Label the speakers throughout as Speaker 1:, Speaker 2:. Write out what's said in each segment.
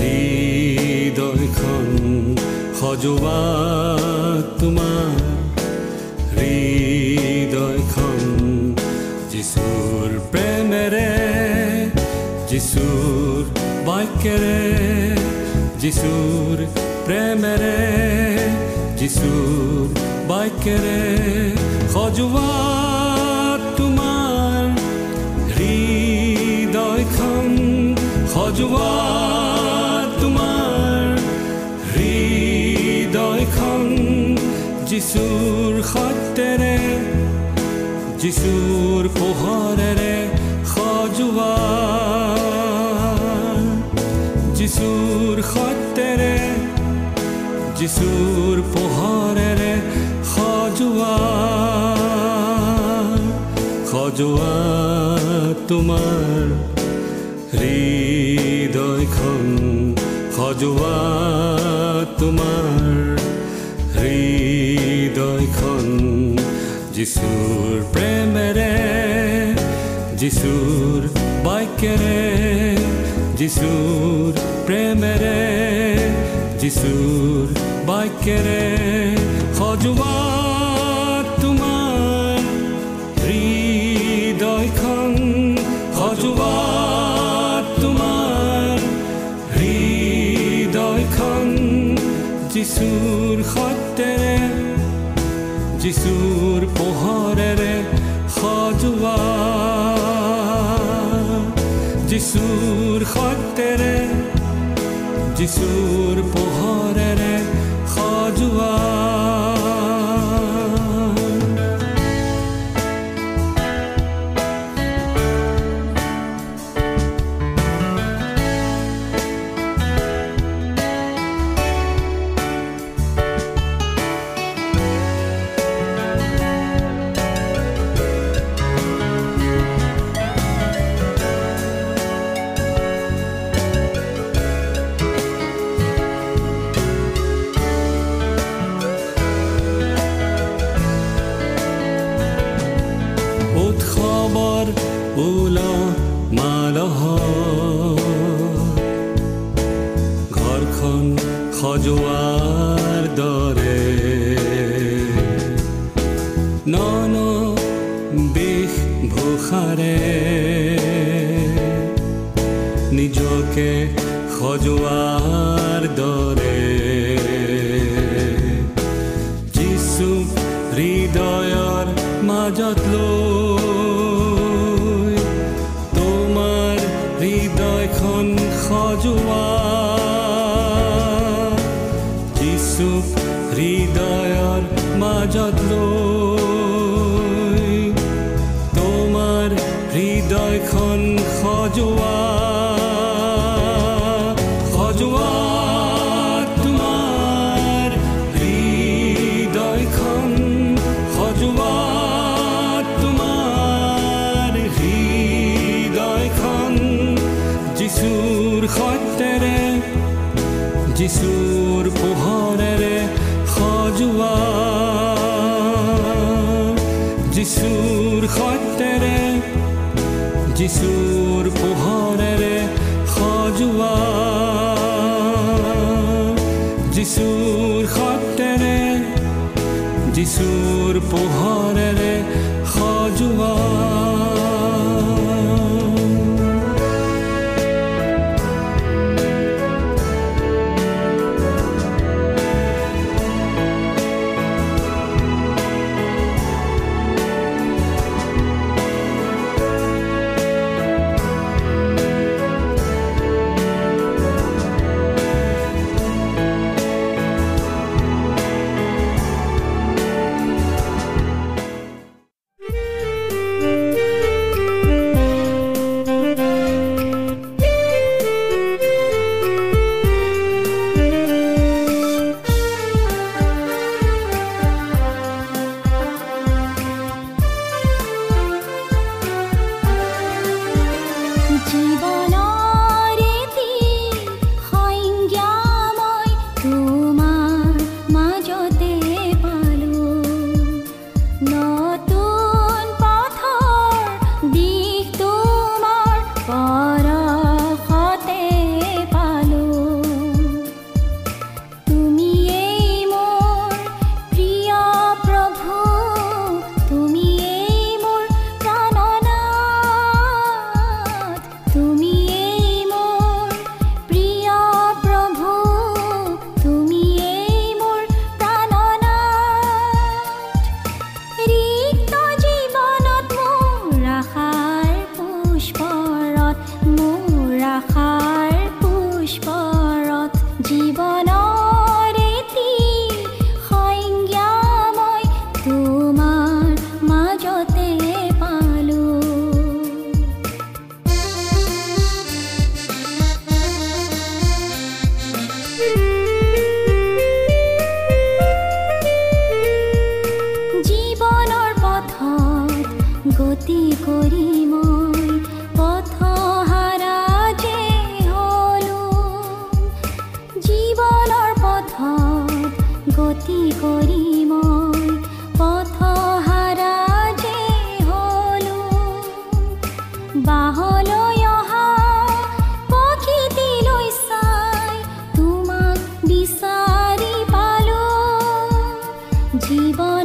Speaker 1: হৃদয়খন সজোৱা তোমাৰ। হৃদয়খন যিচুৰ প্ৰেমেৰে যিচুৰ বাক্যেৰে যিচুৰ প্ৰেমেৰে যিচুৰ বাক্যেৰে সজোৱা তোমাৰ। হৃদয়খন সজোৱা যিচুৰ সত্যেৰে যিচুৰ পোহৰেৰে সজোৱা যিচুৰ সত্যেৰে যিচুৰ পোহৰেৰে সজোৱা সজোৱা তোমাৰ হৃদয়খন সজোৱা তোমাৰ যিচুৰ প্ৰেমেৰে যিচুৰ বাক্যেৰে যিচুৰ প্ৰেমেৰে যিচুৰ বাক্যেৰে সজোৱা যিচুৰ পোহৰেৰে সজোৱা নিজকে খজোয়ার দৰে যিচু হৃদয়ৰ মাজত লৈ যিচুৰ সত্যেৰে
Speaker 2: যিচুৰ পোহৰেৰে সজোৱা যিচুৰ সত্যেৰে যিচুৰ পোহৰেৰে সজোৱা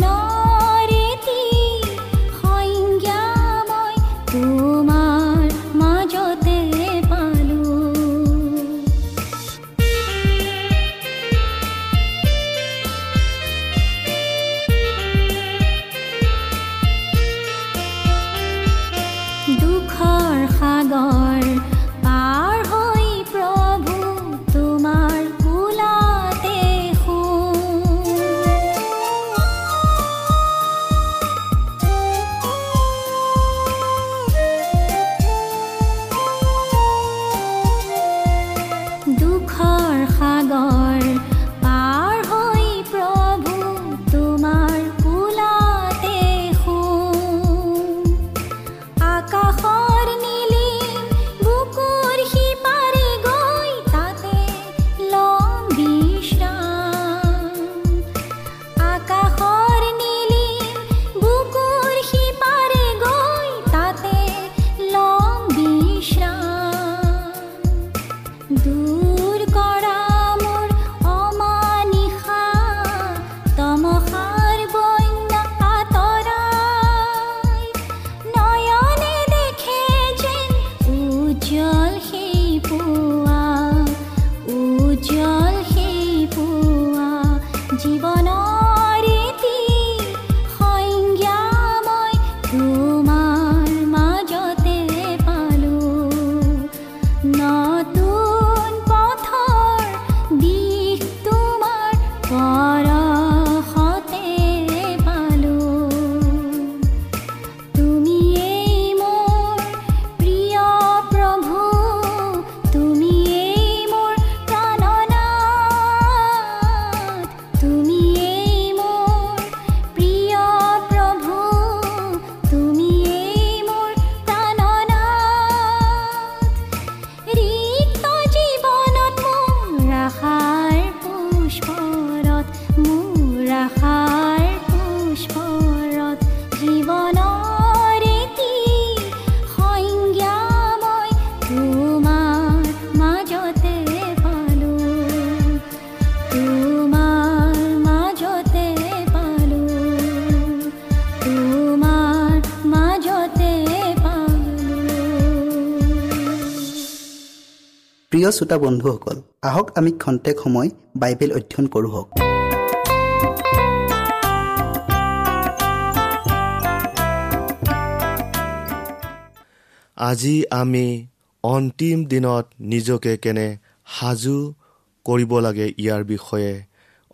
Speaker 2: 너
Speaker 3: প্ৰিয় শ্ৰোতা বন্ধুসকল আহক আমি খন্তেক সময় বাইবেল অধ্যয়ন কৰোঁ হওক।
Speaker 4: আজি আমি অন্তিম দিনত নিজকে কেনে সাজু কৰিব লাগে ইয়াৰ বিষয়ে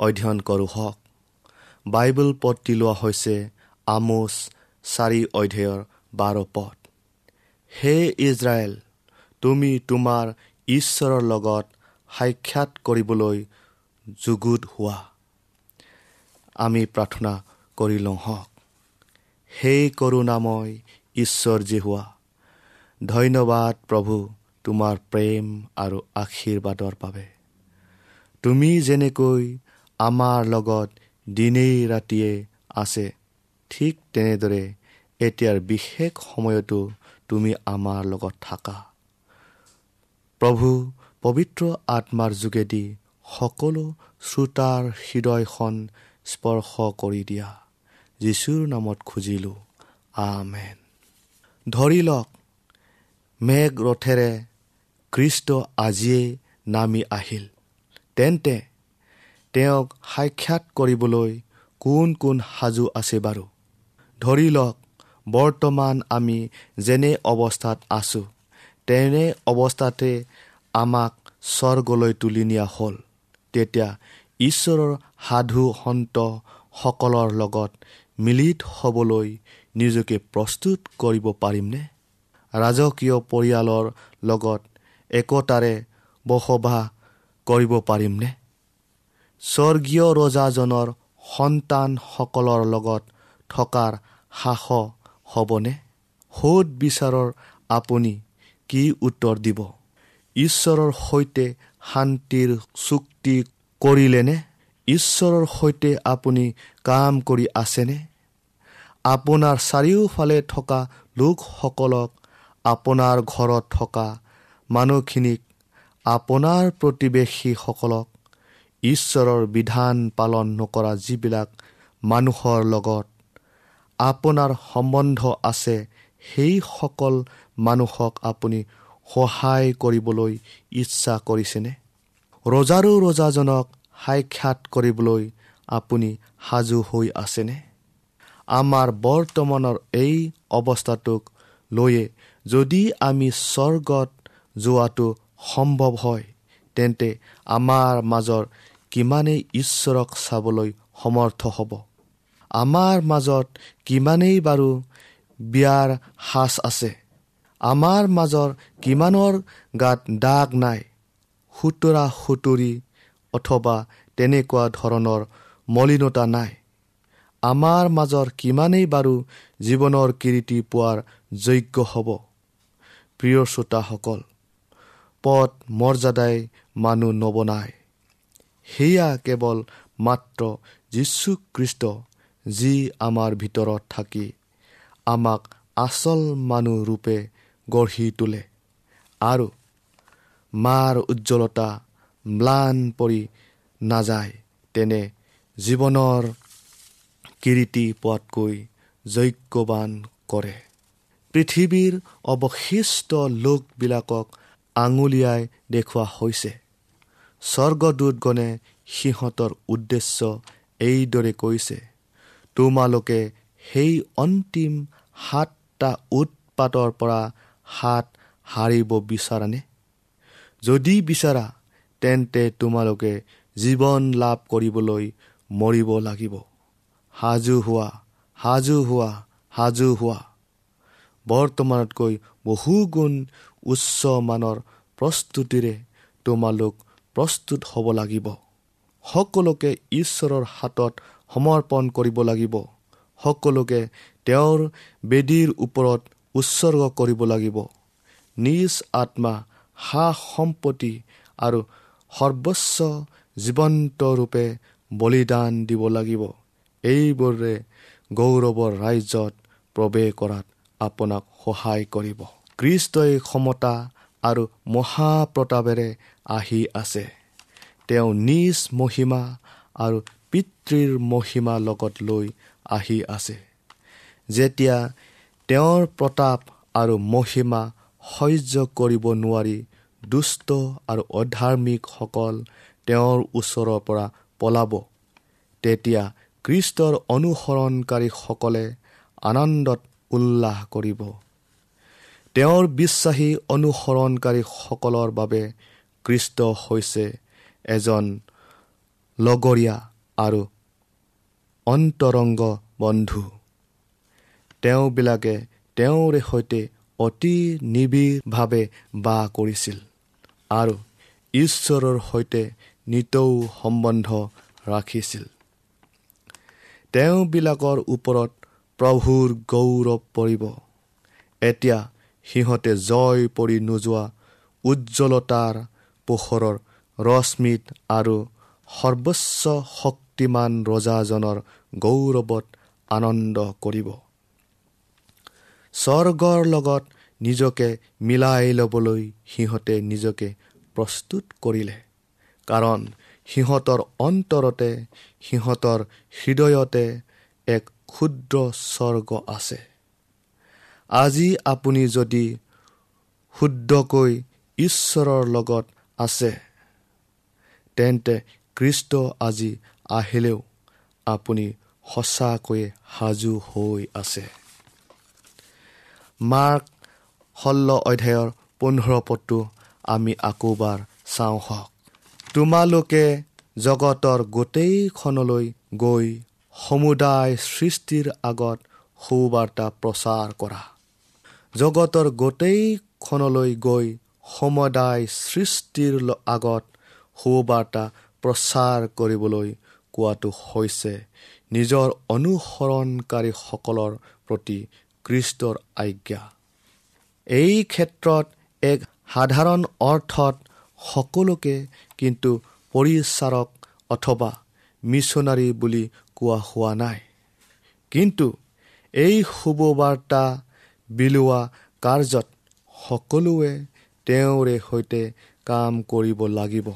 Speaker 4: অধ্যয়ন কৰোঁ হওক। বাইবেল পদটি লোৱা হৈছে আমোচ চাৰি অধ্যায়ৰ বাৰ পদ। হে ইজৰাইল তুমি তোমাৰ ঈশ্বৰৰ লগত সাক্ষাৎ কৰিবলৈ যুগুত হোৱা। আমি প্ৰাৰ্থনা কৰি লওঁ হওক। সেই কৰোণাময় ঈশ্বৰ যি হোৱা ধন্যবাদ প্ৰভু তোমাৰ প্ৰেম আৰু আশীৰ্বাদৰ বাবে। তুমি যেনেকৈ আমাৰ লগত দিনেই ৰাতিয়ে আছে ঠিক তেনেদৰে এতিয়াৰ বিশেষ সময়তো তুমি আমাৰ লগত থাকা। প্ৰভু পবিত্ৰ আত্মাৰ যোগেদি সকলো শ্ৰোতাৰ হৃদয়খন স্পৰ্শ কৰি দিয়া। যীশুৰ নামত খুজিলোঁ। আমেন। ধৰি লওক মেঘ ৰথেৰে খ্ৰীষ্ট আজিয়েই নামি আহিল। তেন্তে তেওঁক সাক্ষাৎ কৰিবলৈ কোন কোন সাজু আছে বাৰু? ধৰি লওক বৰ্তমান আমি যেনে অৱস্থাত আছোঁ তেনে অৱস্থাতে আমাক স্বৰ্গলৈ তুলি নিয়া হ'ল। তেতিয়া ঈশ্বৰৰ সাধু সন্তসকলৰ লগত মিলিত হ'বলৈ নিজকে প্ৰস্তুত কৰিব পাৰিমনে? ৰাজকীয় পৰিয়ালৰ লগত একতাৰে বসবাস কৰিব পাৰিমনে? স্বৰ্গীয় ৰজাজনৰ সন্তানসকলৰ লগত থকাৰ সাহস হ'বনে? সোধ বিচাৰৰ আপুনি কি উত্তৰ দিব? ঈশ্বৰৰ সৈতে শান্তিৰ চুক্তি কৰিলেনে? ঈশ্বৰৰ সৈতে আপুনি কাম কৰি আছেনে? আপোনাৰ চাৰিওফালে থকা লোকসকলক আপোনাৰ ঘৰত থকা মানুহখিনিক আপোনাৰ প্ৰতিবেশীসকলক ঈশ্বৰৰ বিধান পালন নকৰা যিবিলাক মানুহৰ লগত আপোনাৰ সম্বন্ধ আছে সেইসকল মানুহক আপুনি সহায় কৰিবলৈ ইচ্ছা কৰিছেনে? ৰজাৰো ৰজাজনক সাক্ষাৎ কৰিবলৈ আপুনি সাজু হৈ আছেনে? আমাৰ বৰ্তমানৰ এই অৱস্থাটোক লৈয়ে যদি আমি স্বৰ্গত যোৱাটো সম্ভৱ হয় তেন্তে আমাৰ মাজৰ কিমানেই ঈশ্বৰক চাবলৈ সমৰ্থ হ'ব? আমাৰ মাজত কিমানেই বাৰু বিয়াৰ সাজ আছে? আমাৰ মাজৰ কিমানৰ গাত দাগ নাই সুতৰা সুতুৰি অথবা তেনেকুৱা ধৰণৰ মলিনতা নাই। আমাৰ মাজৰ কিমানেই বাৰু জীৱনৰ কীৰ্তি পোৱাৰ যোগ্য হ'ব। প্ৰিয় শ্ৰোতাসকল পদ মৰ্যাদাই মানুহ নবনায়। সেয়া কেৱল মাত্ৰ যীশুখ্ৰীষ্ট যি আমাৰ ভিতৰত থাকি আমাক আচল মানুহ ৰূপে গঢ়ি তোলে। আৰু মাৰ উজ্জ্বলতা ম্লান পৰি নাযায় তেনে জীৱনৰ কীৰ্তি পোৱাতকৈ যজ্ঞবান কৰে। পৃথিৱীৰ অৱশিষ্ট লোকবিলাকক আঙুলিয়াই দেখুওৱা হৈছে। স্বৰ্গদূতগণে সিহঁতৰ উদ্দেশ্য এইদৰে কৈছে তোমালোকে সেই অন্তিম সাতটা উৎপাতৰ পৰা হাত সাৰিব বিচাৰানে? যদি বিচাৰা তেন্তে তোমালোকে জীৱন লাভ কৰিবলৈ মৰিব লাগিব। সাজু হোৱা সাজু হোৱা সাজু হোৱা। বৰ্তমানতকৈ বহু গুণ উচ্চ মানৰ প্ৰস্তুতিৰে তোমালোক প্ৰস্তুত হ'ব লাগিব। সকলোকে ঈশ্বৰৰ হাতত সমৰ্পণ কৰিব লাগিব। সকলোকে তেওঁৰ বেদীৰ ওপৰত উৎসৰ্গ কৰিব লাগিব। নিজ আত্মা সা সম্পত্তি আৰু সৰ্বোচ্চ জীৱন্ত ৰূপে বলিদান দিব লাগিব। এইবোৰে গৌৰৱৰ ৰাজ্যত প্ৰৱেশ কৰাত আপোনাক সহায় কৰিব। কৃষ্টই ক্ষমতা আৰু মহাপ্ৰতাপেৰে আহি আছে। তেওঁ নিজ মহিমা আৰু পিতৃৰ মহিমা লগত লৈ আহি আছে। যেতিয়া তেওঁৰ প্ৰতাপ আৰু মহিমা সহ্য কৰিব নোৱাৰি দুষ্ট আৰু অধাৰ্মিকসকল তেওঁৰ ওচৰৰ পৰা পলাব। তেতিয়া কৃষ্টৰ অনুসৰণকাৰীসকলে আনন্দত উল্লাস কৰিব। তেওঁৰ বিশ্বাসী অনুসৰণকাৰীসকলৰ বাবে কৃষ্ট হৈছে এজন লগৰীয়া আৰু অন্তৰংগ বন্ধু। তেওঁবিলাকে তেওঁৰে সৈতে অতি নিবিড়ভাৱে বাস কৰিছিল আৰু ঈশ্বৰৰ সৈতে নিতৌ সম্বন্ধ ৰাখিছিল। তেওঁবিলাকৰ ওপৰত প্ৰভুৰ গৌৰৱ পৰিব। এতিয়া সিহঁতে জয় পৰি নোযোৱা উজ্জ্বলতাৰ পোহৰৰ ৰশ্মিত আৰু সৰ্বোচ্চ শক্তিমান ৰজাজনৰ গৌৰৱত আনন্দ কৰিব। স্বৰ্গৰ লগত নিজকে মিলাই ল'বলৈ সিহঁতে নিজকে প্ৰস্তুত কৰিলে। কাৰণ সিহঁতৰ অন্তৰতে সিহঁতৰ হৃদয়তে এক ক্ষুদ্ৰ স্বৰ্গ আছে। আজি আপুনি যদি শুদ্ধকৈ ঈশ্বৰৰ লগত আছে তেন্তে কৃষ্ট আজি আহিলেও আপুনি সঁচাকৈয়ে সাজু হৈ আছে। মাৰ্ক ষোল্ল অধ্যায়ৰ পোন্ধৰ পদটো আমি আকৌবাৰ চাওঁ হওক। তোমালোকে জগতৰ গোটেইখনলৈ গৈ সমুদায় সৃষ্টিৰ আগত সুবাৰ্তা প্ৰচাৰ কৰা। জগতৰ গোটেইখনলৈ গৈ সমুদায় সৃষ্টিৰ আগত সুবাৰ্তা প্ৰচাৰ কৰিবলৈ কোৱাটো হৈছে নিজৰ অনুসৰণকাৰীসকলৰ প্ৰতি কৃষ্টৰ আজ্ঞা। এই ক্ষেত্ৰত এক সাধাৰণ অৰ্থত সকলোকে কিন্তু পৰিচাৰক অথবা মিছনাৰী বুলি কোৱা হোৱা নাই। কিন্তু এই শুভবাৰ্তা বিলোৱা কাৰ্যত সকলোৱে তেওঁৰে সৈতে কাম কৰিব লাগিব।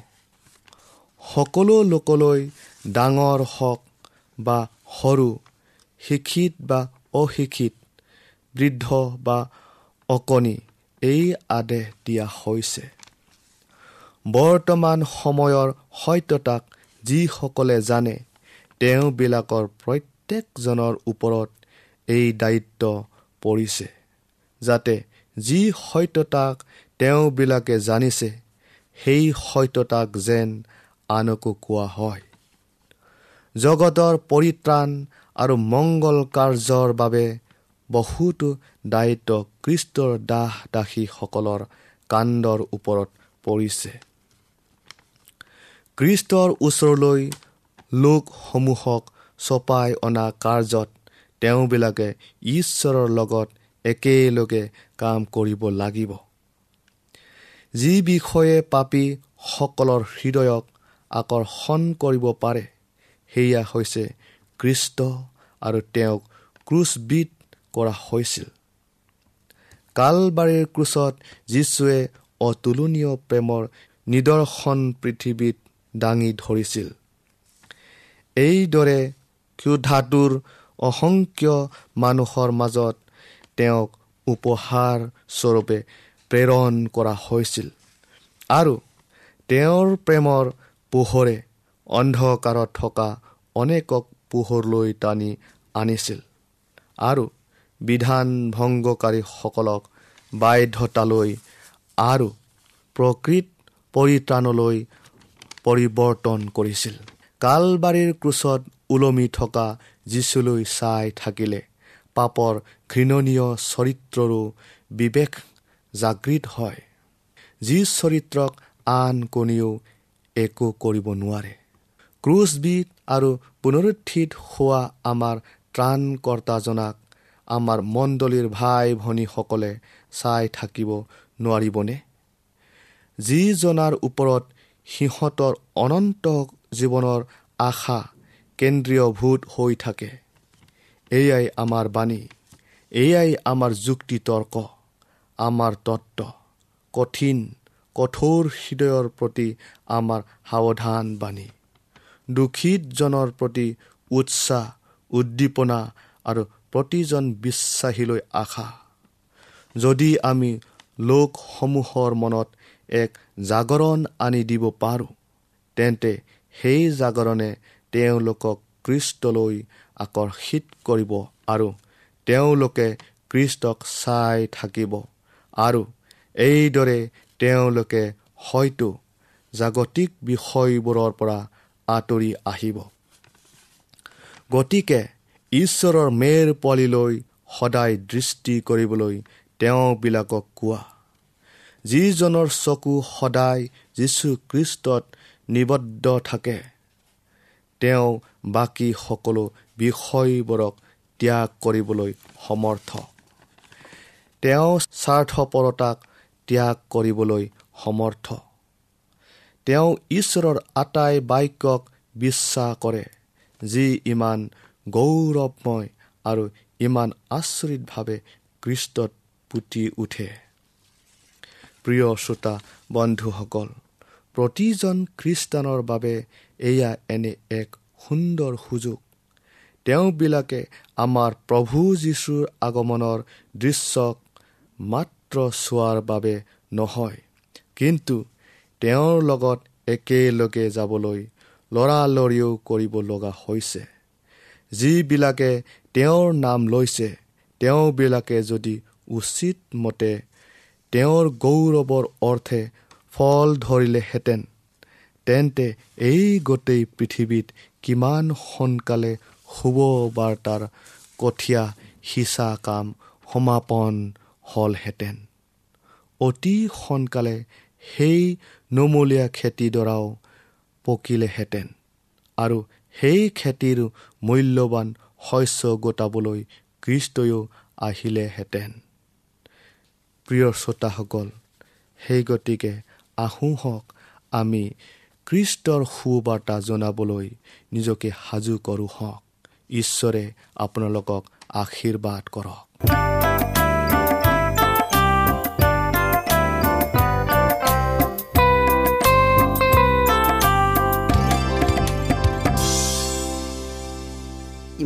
Speaker 4: সকলো লোকলৈ ডাঙৰ হওক বা সৰু শিক্ষিত বা অশিক্ষিত বৃদ্ধ বা অকণি এই আদেশ দিয়া হৈছে। বৰ্তমান সময়ৰ সত্যতাক যিসকলে জানে তেওঁবিলাকৰ প্ৰত্যেকজনৰ ওপৰত এই দায়িত্ব পৰিছে। যাতে যি সত্যতাক তেওঁবিলাকে জানিছে সেই সত্যতাক যেন আনকো কোৱা হয়। জগতৰ পৰিত্ৰাণ আৰু মংগল কাৰ্যৰ বাবে বহুতো দায়িত্ব কৃষ্টৰ দাস দাসীসকলৰ কাণ্ডৰ ওপৰত পৰিছে। কৃষ্টৰ ওচৰলৈ লোকসমূহক চপাই অনা কাৰ্যত তেওঁবিলাকে ঈশ্বৰৰ লগত একেলগে কাম কৰিব লাগিব। যি বিষয়ে পাপীসকলৰ হৃদয়ক আকৰ্ষণ কৰিব পাৰে সেয়া হৈছে কৃষ্ট আৰু তেওঁক ক্ৰুচবিধ কৰা হৈছিল। কালবাৰীৰ ক্ৰুচত যীশুৱে অতুলনীয় প্ৰেমৰ নিদৰ্শন পৃথিৱীত দাঙি ধৰিছিল। এইদৰে ক্ষুধাটোৰ অসংখ্য মানুহৰ মাজত তেওঁক উপহাৰ স্বৰূপে প্ৰেৰণ কৰা হৈছিল আৰু তেওঁৰ প্ৰেমৰ পোহৰে অন্ধকাৰত থকা অনেকক পোহৰলৈ টানি আনিছিল আৰু বিধান ভংগকাৰীসকলক বাধ্যতালৈ আৰু প্ৰকৃত পৰিত্ৰাণলৈ পৰিৱৰ্তন কৰিছিল। কালবাৰীৰ ক্ৰোচত ওলমি থকা যীচুলৈ চাই থাকিলে। পাপৰ ঘৃণনীয় চৰিত্ৰৰো বিবেক জাগৃত হয়। যি চৰিত্ৰক আন কোনেও একো কৰিব নোৱাৰে। ক্ৰুচবিধ আৰু পুনৰুত্থিত হোৱা আমাৰ ত্ৰাণকৰ্তাজনাক আমাৰ মণ্ডলীৰ ভাই ভনীসকলে চাই থাকিব নোৱাৰিবনে? যিজনাৰ ওপৰত সিহঁতৰ অনন্ত জীৱনৰ আশা কেন্দ্ৰীয়ভূত হৈ থাকে এয়াই আমাৰ বাণী এয়াই আমাৰ যুক্তি তৰ্ক আমাৰ তত্ত্ব কঠিন কঠোৰ হৃদয়ৰ প্ৰতি আমাৰ সাৱধান বাণী দুখিতজনৰ প্ৰতি উৎসাহ উদ্দীপনা আৰু প্ৰতিজন বিশ্বাসীলৈ আশা। যদি আমি লোকসমূহৰ মনত এক জাগৰণ আনি দিব পাৰোঁ তেন্তে সেই জাগৰণে তেওঁলোকক কৃষ্টলৈ আকৰ্ষিত কৰিব আৰু তেওঁলোকে কৃষ্টক চাই থাকিব আৰু এইদৰে তেওঁলোকে হয়তো জাগতিক বিষয়বোৰৰ পৰা আঁতৰি আহিব। গতিকে ঈশ্বৰৰ মেৰ পোৱালিলৈ সদায় দৃষ্টি কৰিবলৈ তেওঁবিলাকক কোৱা। যিজনৰ চকু সদায় যীশুখ্ৰীষ্টত নিবদ্ধ থাকে তেওঁ বাকী সকলো বিষয়বোৰক ত্যাগ কৰিবলৈ সমৰ্থ। তেওঁ স্বাৰ্থপৰতাক ত্যাগ কৰিবলৈ সমৰ্থ। তেওঁ ঈশ্বৰৰ আটাই বাক্যক বিশ্বাস কৰে যি ইমান গৌৰৱময় আৰু ইমান আচৰিতভাৱে কৃষ্টত পুতি উঠে। প্ৰিয় শ্ৰোতা বন্ধুসকল প্ৰতিজন খ্ৰীষ্টানৰ বাবে এয়া এনে এক সুন্দৰ সুযোগ। তেওঁবিলাকে আমাৰ প্ৰভু যীশুৰ আগমনৰ দৃশ্যক মাত্ৰ চোৱাৰ বাবে নহয় কিন্তু তেওঁৰ লগত একেলগে যাবলৈ লৰালৰিও কৰিব লগা হৈছে। যিবিলাকে তেওঁৰ নাম লৈছে তেওঁবিলাকে যদি উচিত মতে তেওঁৰ গৌৰৱৰ অৰ্থে ফল ধৰিলেহেঁতেন তেন্তে এই গোটেই পৃথিৱীত কিমান সোনকালে শুভ বাৰ্তাৰ কঠীয়া সিঁচা কাম সমাপন হ'লহেঁতেন। অতি সোনকালে সেই নমলীয়া খেতিডৰাও পকিলেহেঁতেন আৰু সেই খেতিৰ মূল্যৱান শস্য গোটাবলৈ কৃষ্টয়ো আহিলেহেঁতেন। প্ৰিয় শ্ৰোতাসকল সেই গতিকে আহোঁহক আমি কৃষ্টৰ সুবাৰ্তা জনাবলৈ নিজকে সাজু কৰোঁ হওক। ঈশ্বৰে আপোনালোকক আশীৰ্বাদ কৰক।